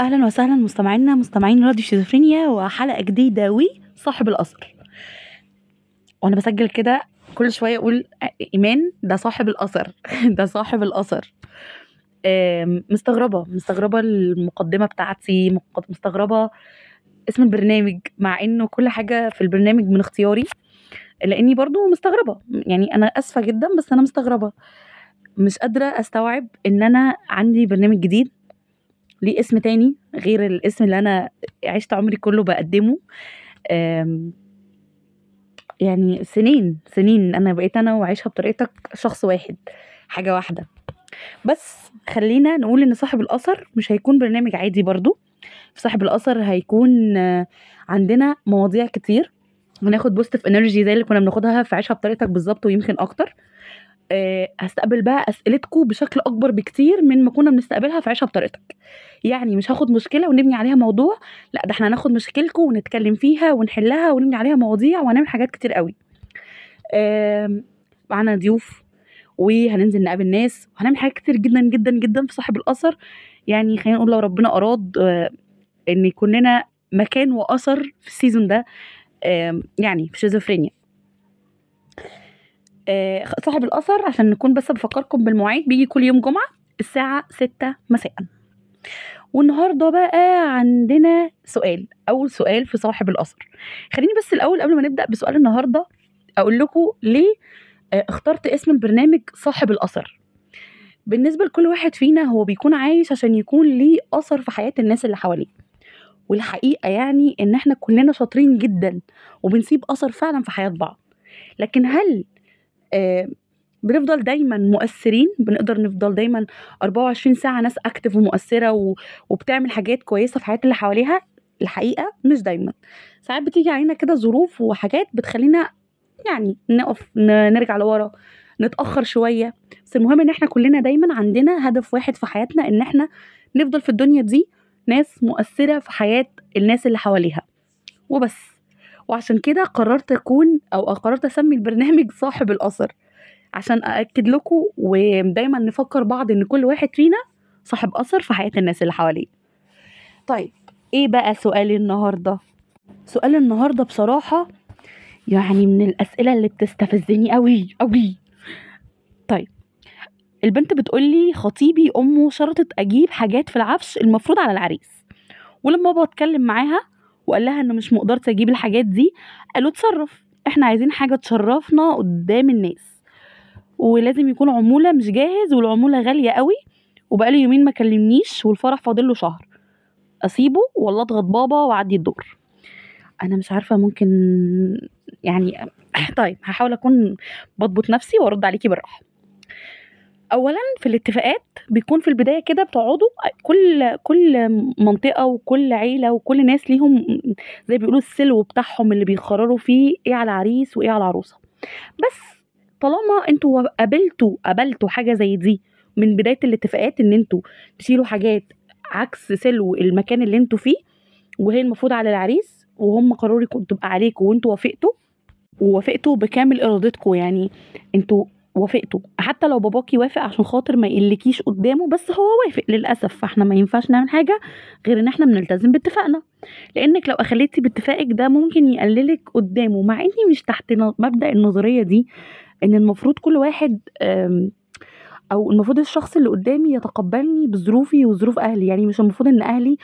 أهلا وسهلا مستمعينا مستمعين راديو شيزوفرينيا وحلقة جديدة وصاحب الأثر وأنا بسجل كده كل شوية أقول إيمان ده صاحب الأثر. ده صاحب الأثر. آم، مستغربة مستغربة المقدمة بتاعتي مستغربة اسم البرنامج مع إنه كل حاجة في البرنامج من اختياري. لأني برضو مستغربة. يعني أنا آسفة جدا بس أنا مستغربة. مش قادرة أستوعب إن أنا عندي برنامج جديد. ليه اسم تاني غير الاسم اللي أنا عشت عمري كله بقدمه. يعني سنين سنين أنا بقيت أنا وعيشها بطريقتك شخص واحد حاجة واحدة. بس خلينا نقول إن صاحب الأثر مش هيكون برنامج عادي برضو. في صاحب الأثر هيكون عندنا مواضيع كتير. هناخد positive energy زي اللي كنا بناخدها في عيشها بطريقتك بالظبط ويمكن أكتر. هستقبل بقى اسئلتكم بشكل أكبر بكتير من ما كنا بنستقبلها في عيشها بطريقتك. يعني مش هاخد مشكلة ونبني عليها موضوع لا ده إحنا هناخد مشكلكم ونتكلم فيها ونحلها ونبني عليها مواضيع وهنعمل حاجات كتير قوي. معانا ضيوف وهننزل نقابل ناس وهنعمل حاجات كتير جدا جدا جدا في صاحب الأثر. يعني خلينا نقول لو ربنا أراد آه، إن يكون لنا مكان وأثر في السيزون ده يعني في شيزوفرينيا. آه، صاحب الأثر عشان نكون بس بفكركم بالمواعيد بيجي كل يوم جمعة الساعة ستة مساء. والنهاردة بقى عندنا سؤال أول سؤال في صاحب الأثر. خليني بس الأول قبل ما نبدأ بسؤال النهاردة أقول لكم ليه آه، اخترت اسم البرنامج صاحب الأثر. بالنسبة لكل واحد فينا هو بيكون عايش عشان يكون ليه أثر في حياة الناس اللي حواليه. والحقيقة يعني إن إحنا كلنا شاطرين جدا وبنسيب أثر فعلا في حياة بعض. لكن هل آه، بنفضل دايما مؤثرين بنقدر نفضل دايما 24 ساعة ناس اكتف ومؤثرة و... وبتعمل حاجات كويسة في حياة اللي حواليها الحقيقة مش دايما. ساعات بتيجي علينا كده ظروف وحاجات بتخلينا يعني نقف. نرجع لورا نتأخر شوية. بس المهم إن إحنا كلنا دايما عندنا هدف واحد في حياتنا إن إحنا نفضل في الدنيا دي ناس مؤثرة في حياة الناس اللي حواليها. وبس. وعشان كده قررت أكون أو قررت أسمي البرنامج صاحب الأثر عشان أأكد لكم ودايما نفكر بعض إن كل واحد فينا صاحب أثر في حياة الناس اللي حواليه طيب إيه بقى سؤال النهاردة؟ سؤال النهاردة بصراحة يعني من الأسئلة اللي بتستفزني أوي أوي طيب البنت بتقولي خطيبي أمه شرطت أجيب حاجات في العفش المفروض على العريس ولما بابا اتكلم معاها وقال لها إن مش مقدرت أجيب الحاجات دي قالوا اتصرف. إحنا عايزين حاجة تشرفنا قدام الناس. ولازم يكون عمولة مش جاهز والعمولة غالية قوي. وبقالي يومين ما كلمنيش والفرح فاضله شهر. أسيبه ولا أضغط بابا وأعدي الدور. أنا مش عارفة ممكن يعني طيب هحاول أكون بضبط نفسي وأرد عليكي بالراحة. اولا في الاتفاقات بيكون في البداية كده بتقعدوا كل كل منطقة وكل عيلة وكل ناس ليهم زي بيقولوا السلو بتاعهم اللي بيقرروا فيه إيه على العريس وإيه على العروسة. بس طالما أنتوا قابلتوا قابلتوا حاجة زي دي من بداية الاتفاقات إن أنتوا تشيلوا حاجات عكس سلو المكان اللي أنتوا فيه وهي المفروض على العريس وهم قرروا تبقى عليكم وانتوا وافقتوا ووافقتوا بكامل ارادتكم يعني أنتوا وافقتوا حتى لو باباكي وافق عشان خاطر ما يقلكيش قدامه بس هو وافق للأسف. فاحنا ما ينفعش نعمل حاجة غير إن إحنا بنلتزم باتفاقنا. لأنك لو أخليتي باتفاقك ده ممكن يقللك قدامه مع إني مش تحت مبدأ النظرية دي إن المفروض كل واحد أو المفروض الشخص اللي قدامي يتقبلني بظروفي وظروف أهلي. يعني مش المفروض إن أهلي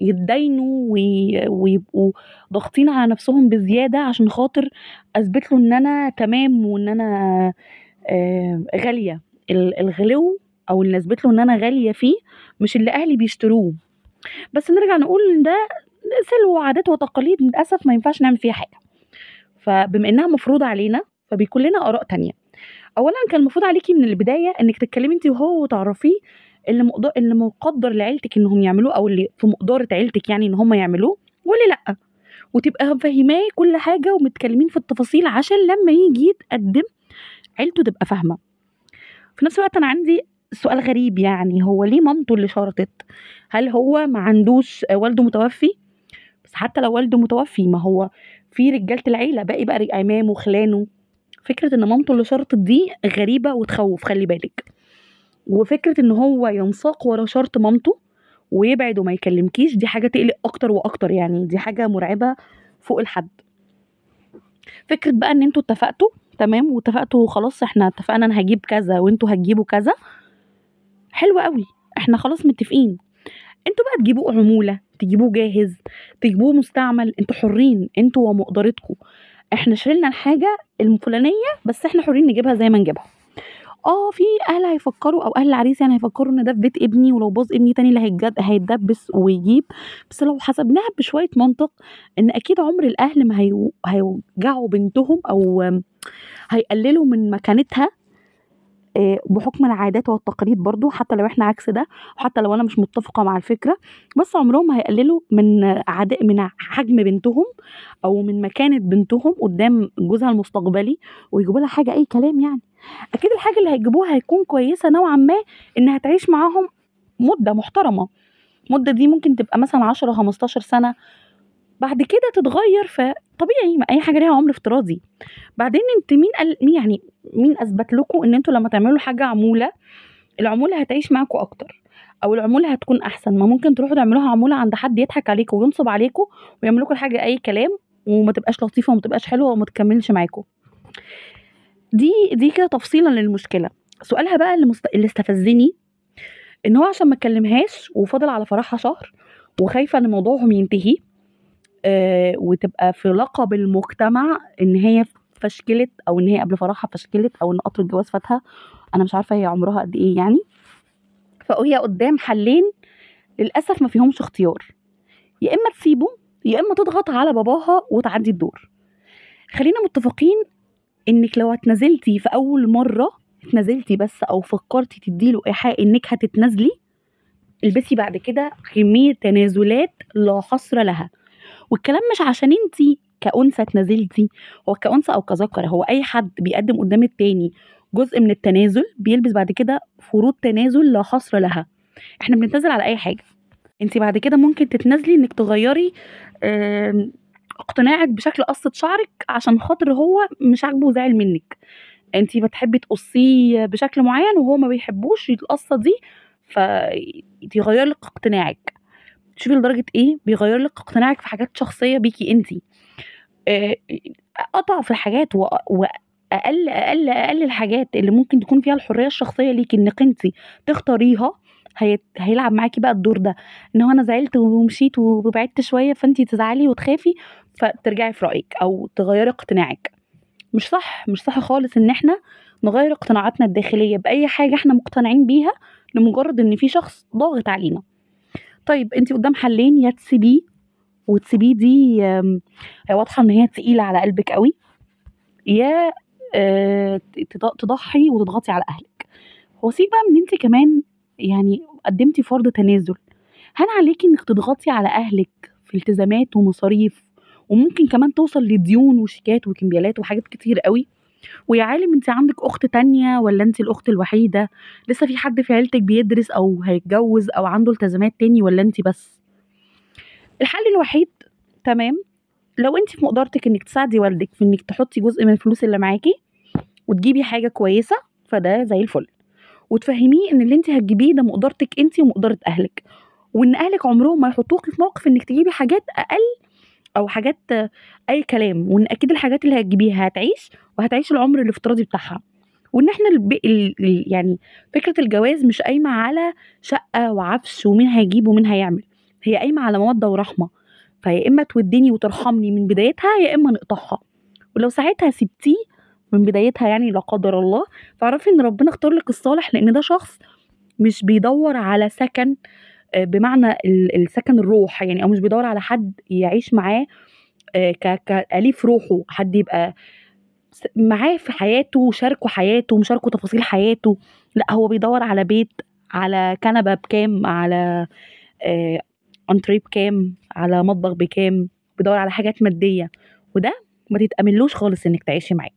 يتداينوا وي- ويبقوا ضاغطين على نفسهم بزيادة عشان خاطر أثبت له إن أنا تمام وإن أنا ال- الغلو أو اللي اثبت له إن أنا غالية فيه مش اللي أهلي بيشتروه. بس نرجع نقول إن ده سلو وعادات وتقاليد للأسف ما ينفعش نعمل فيها حاجة. فبما إنها مفروضة علينا فبيكون لنا آراء تانية. اولا كان المفروض عليكي من البداية إنك تتكلمي انت وهو وتعرفيه اللي مقدر اللي مقدر لعيلتك إنهم يعملوه أو اللي في مقدرة عيلتك يعني إن هم يعملوه واللي لأ. وتبقى مفهماه كل حاجة ومتكلمين في التفاصيل عشان لما يجي يتقدم عيلته تبقى فاهمة. في نفس الوقت أنا عندي سؤال غريب يعني هو ليه مامته اللي شرطت؟ هل هو ما عندوش والده متوفي؟ بس حتى لو والده متوفي ما هو في رجالة العيلة باقي بقى عمامه وخلانه فكرة إن مامته اللي شرطت دي غريبة وتخوف خلي بالك. وفكرة إن هو ينساق ورا شرط مامته ويبعد وما يكلمكيش دي حاجة تقلق أكتر وأكتر يعني دي حاجة مرعبة فوق الحد. فكرة بقى إن أنتم اتفقتوا تمام؟ واتفقتوا خلاص إحنا اتفقنا أنا هاجيب كذا وأنتم هتجيبوا كذا. حلو أوي إحنا خلاص متفقين. أنتم بقى تجيبوه عمولة تجيبوه جاهز تجيبوه مستعمل. أنتم حرين أنتم ومقدرتكم إحنا شِلنا الحاجة الفلانية بس إحنا حرين نجيبها زي ما نجيبها. آه في أهل هيفكروا أو أهل العريس يعني هيفكروا إن ده في بيت ابني ولو باظ ابني تاني اللي هيتجد هيتدبس ويجيب. بس لو حسبناها بشوية منطق إن أكيد عمر الأهل ما هيو هيوجعوا بنتهم أو هيقللوا من مكانتها بحكم العادات والتقاليد برضه حتى لو إحنا عكس ده وحتى لو أنا مش متفقة مع الفكرة بس عمرهم هيقللوا من عاد من حجم بنتهم أو من مكانة بنتهم قدام جوزها المستقبلي ويجيبوا لها حاجة أي كلام يعني. أكيد الحاجة اللي هيجيبوها هتكون كويسة نوعًا ما إنها تعيش معاهم مدة محترمة. المدة دي ممكن تبقى مثلًا 10 15 سنة. بعد كده تتغير فطبيعي ما أي حاجة ليها عمر افتراضي. بعدين أنت مين قال مين يعني مين أثبت لكم إن أنتم لما تعملوا حاجة عمولة العمولة هتعيش معاكم أكتر أو العمولة هتكون أحسن؟ ما ممكن تروحوا تعملوها عمولة عند حد يضحك عليكم وينصب عليكم ويعمل لكم الحاجة أي كلام وما تبقاش لطيفة وما تبقاش حلوة وما تكملش معاكم دي دي كده تفصيلًا للمشكلة. سؤالها بقى اللي مست اللي استفزني إن هو عشان ما اتكلمهاش وفاضل على فرحها شهر وخايفة إن موضوعهم ينتهي وتبقى في لقب المجتمع إن هي فشكلت أو إن هي قبل فرحها فشكلت أو إن قطر الجواز فاتها. أنا مش عارفة هي عمرها قد إيه يعني. فهي قدام حلين للأسف ما فيهمش اختيار. يا إما تسيبه يا إما تضغط على باباها وتعدي الدور. خلينا متفقين إنك لو اتنازلتِ في أول مرة اتنازلتِ بس أو فكرتِ تدّي له إيحاء إنك هتتنازلي البسي بعد كده كمية تنازلات لا حصر لها. والكلام مش عشان أنتِ كأنثى اتنازلتِ هو كأنثى أو كذكر هو أي حد بيقدم قدام التاني جزء من التنازل بيلبس بعد كده فروض تنازل لا حصر لها. إحنا بنتنازل على أي حاجة. أنتِ بعد كده ممكن تتنازلي إنك تغيري اقتناعِك بشكل قصة شعرِك عشان خاطر هو مش عاجبه وزعل منِك. أنتِ بتحبي تقصيه بشكل معين وهو ما بيحبوش القصة دي فيغير لِك اقتناعِك. شوفي لدرجة إيه؟ بيغير لِك اقتناعِك في حاجات شخصية بيكِ أنتِ. آآ أضعف الحاجات و وأقل أقل أقل الحاجات اللي ممكن تكون فيها الحرية الشخصية ليكِ إنِك أنتِ تختاريها هيت هيلعب معاكِ بقى الدور ده. إن هو أنا زعلت ومشيت وبعدت شوية فأنتِ تزعلي وتخافي فترجعي في رأيِك أو تغيري اقتناعِك. مش صح مش صح خالص إن إحنا نغير اقتناعاتنا الداخلية بأي حاجة إحنا مقتنعين بيها لمجرد إن في شخص ضاغط علينا. طيب أنتِ قدام حلين يا تسيبيه وتسيبيه دي واضحة إن هي تقيلة على قلبِك أوي يا تض تضحي وتضغطي على أهلِك. هو سيبِك بقى إن أنتِ كمان يعني قدمتِ فرض تنازل. هان عليكِ إنِك تضغطي على أهلِك في التزامات ومصاريف وممكن كمان توصل لديون وشيكات وكمبيالات وحاجات كتير أوي ويا عالِم أنتِ عندِك أخت تانية والّا أنتِ الأخت الوحيدة؟ لسه في حد في عيلتِك بيدرس أو هيتجوز أو عنده التزامات تاني والّا أنتِ بس؟ الحل الوحيد تمام لو أنتِ في مقدرتِك إنِك تساعدي والدِك في إنِك تحطي جزء من الفلوس اللي معاكِ وتجيبي حاجة كويسة فده زي الفل. وتفهميه إن اللي أنتِ هتجيبيه ده مقدرتِك أنتِ ومقدرة أهلِك. وإن أهلِك عمرهم ما هيحطوكِ في موقف إنِك تجيبي حاجات أقل أو حاجات أي كلام وإن أكيد الحاجات اللي هتجيبيها هتعيش وهتعيش العمر الافتراضي بتاعها. وإن إحنا الب ال ال يعني فكرة الجواز مش قايمة على شقة وعفش ومين هيجيب ومين هيعمل. هي قايمة على مودة ورحمة. فيا إما تودِّني وترحمني من بدايتها يا إما نقطعها. ولو ساعتها سِبتيه من بدايتها يعني لا قدر الله فاعرفي إن ربنا اختار لِك الصالح لإن ده شخص مش بيدوّر على سكن بمعنى ال السكن الروح يعني أو مش بيدوّر على حد يعيش معاه ك كأليف روحه حد يبقى معاه في حياته وشاركه حياته ومشاركه تفاصيل حياته لأ هو بيدوّر على بيت على كنبة بكام على آآ أنتريه بكام على مطبخ بكام بيدوّر على حاجات مادية وده ما تتأمنلوش خالص إنِك تعيشي معاه.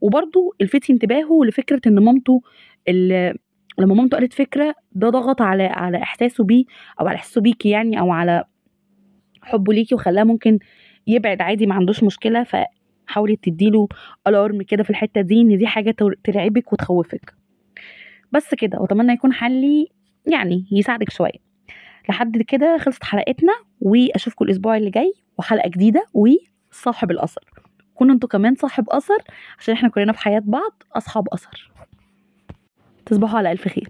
وبرضه الفتي انتباهه لفكرة إن مامته ال لما مامته قالت فكرة ده ضغط على على إحساسه بيه أو على إحساسه بيكِ يعني أو على حبه ليكِ وخلاه ممكن يبعد عادي ما عندوش مشكلة فحاولي تدّي له alarm كده في الحتة دي إن دي حاجة تر ترعبِك وتخوّفِك. بس كده وأتمنى يكون حلي يعني يساعدِك شوية. لحد كده خلصت حلقتنا وأشوفكم الأسبوع اللي جاي وحلقة جديدة وصاحب الأثر. كونوا أنتوا كمان صاحب أثر عشان إحنا كلنا في حياة بعض أصحاب أثر. تصبحوا على ألف خير.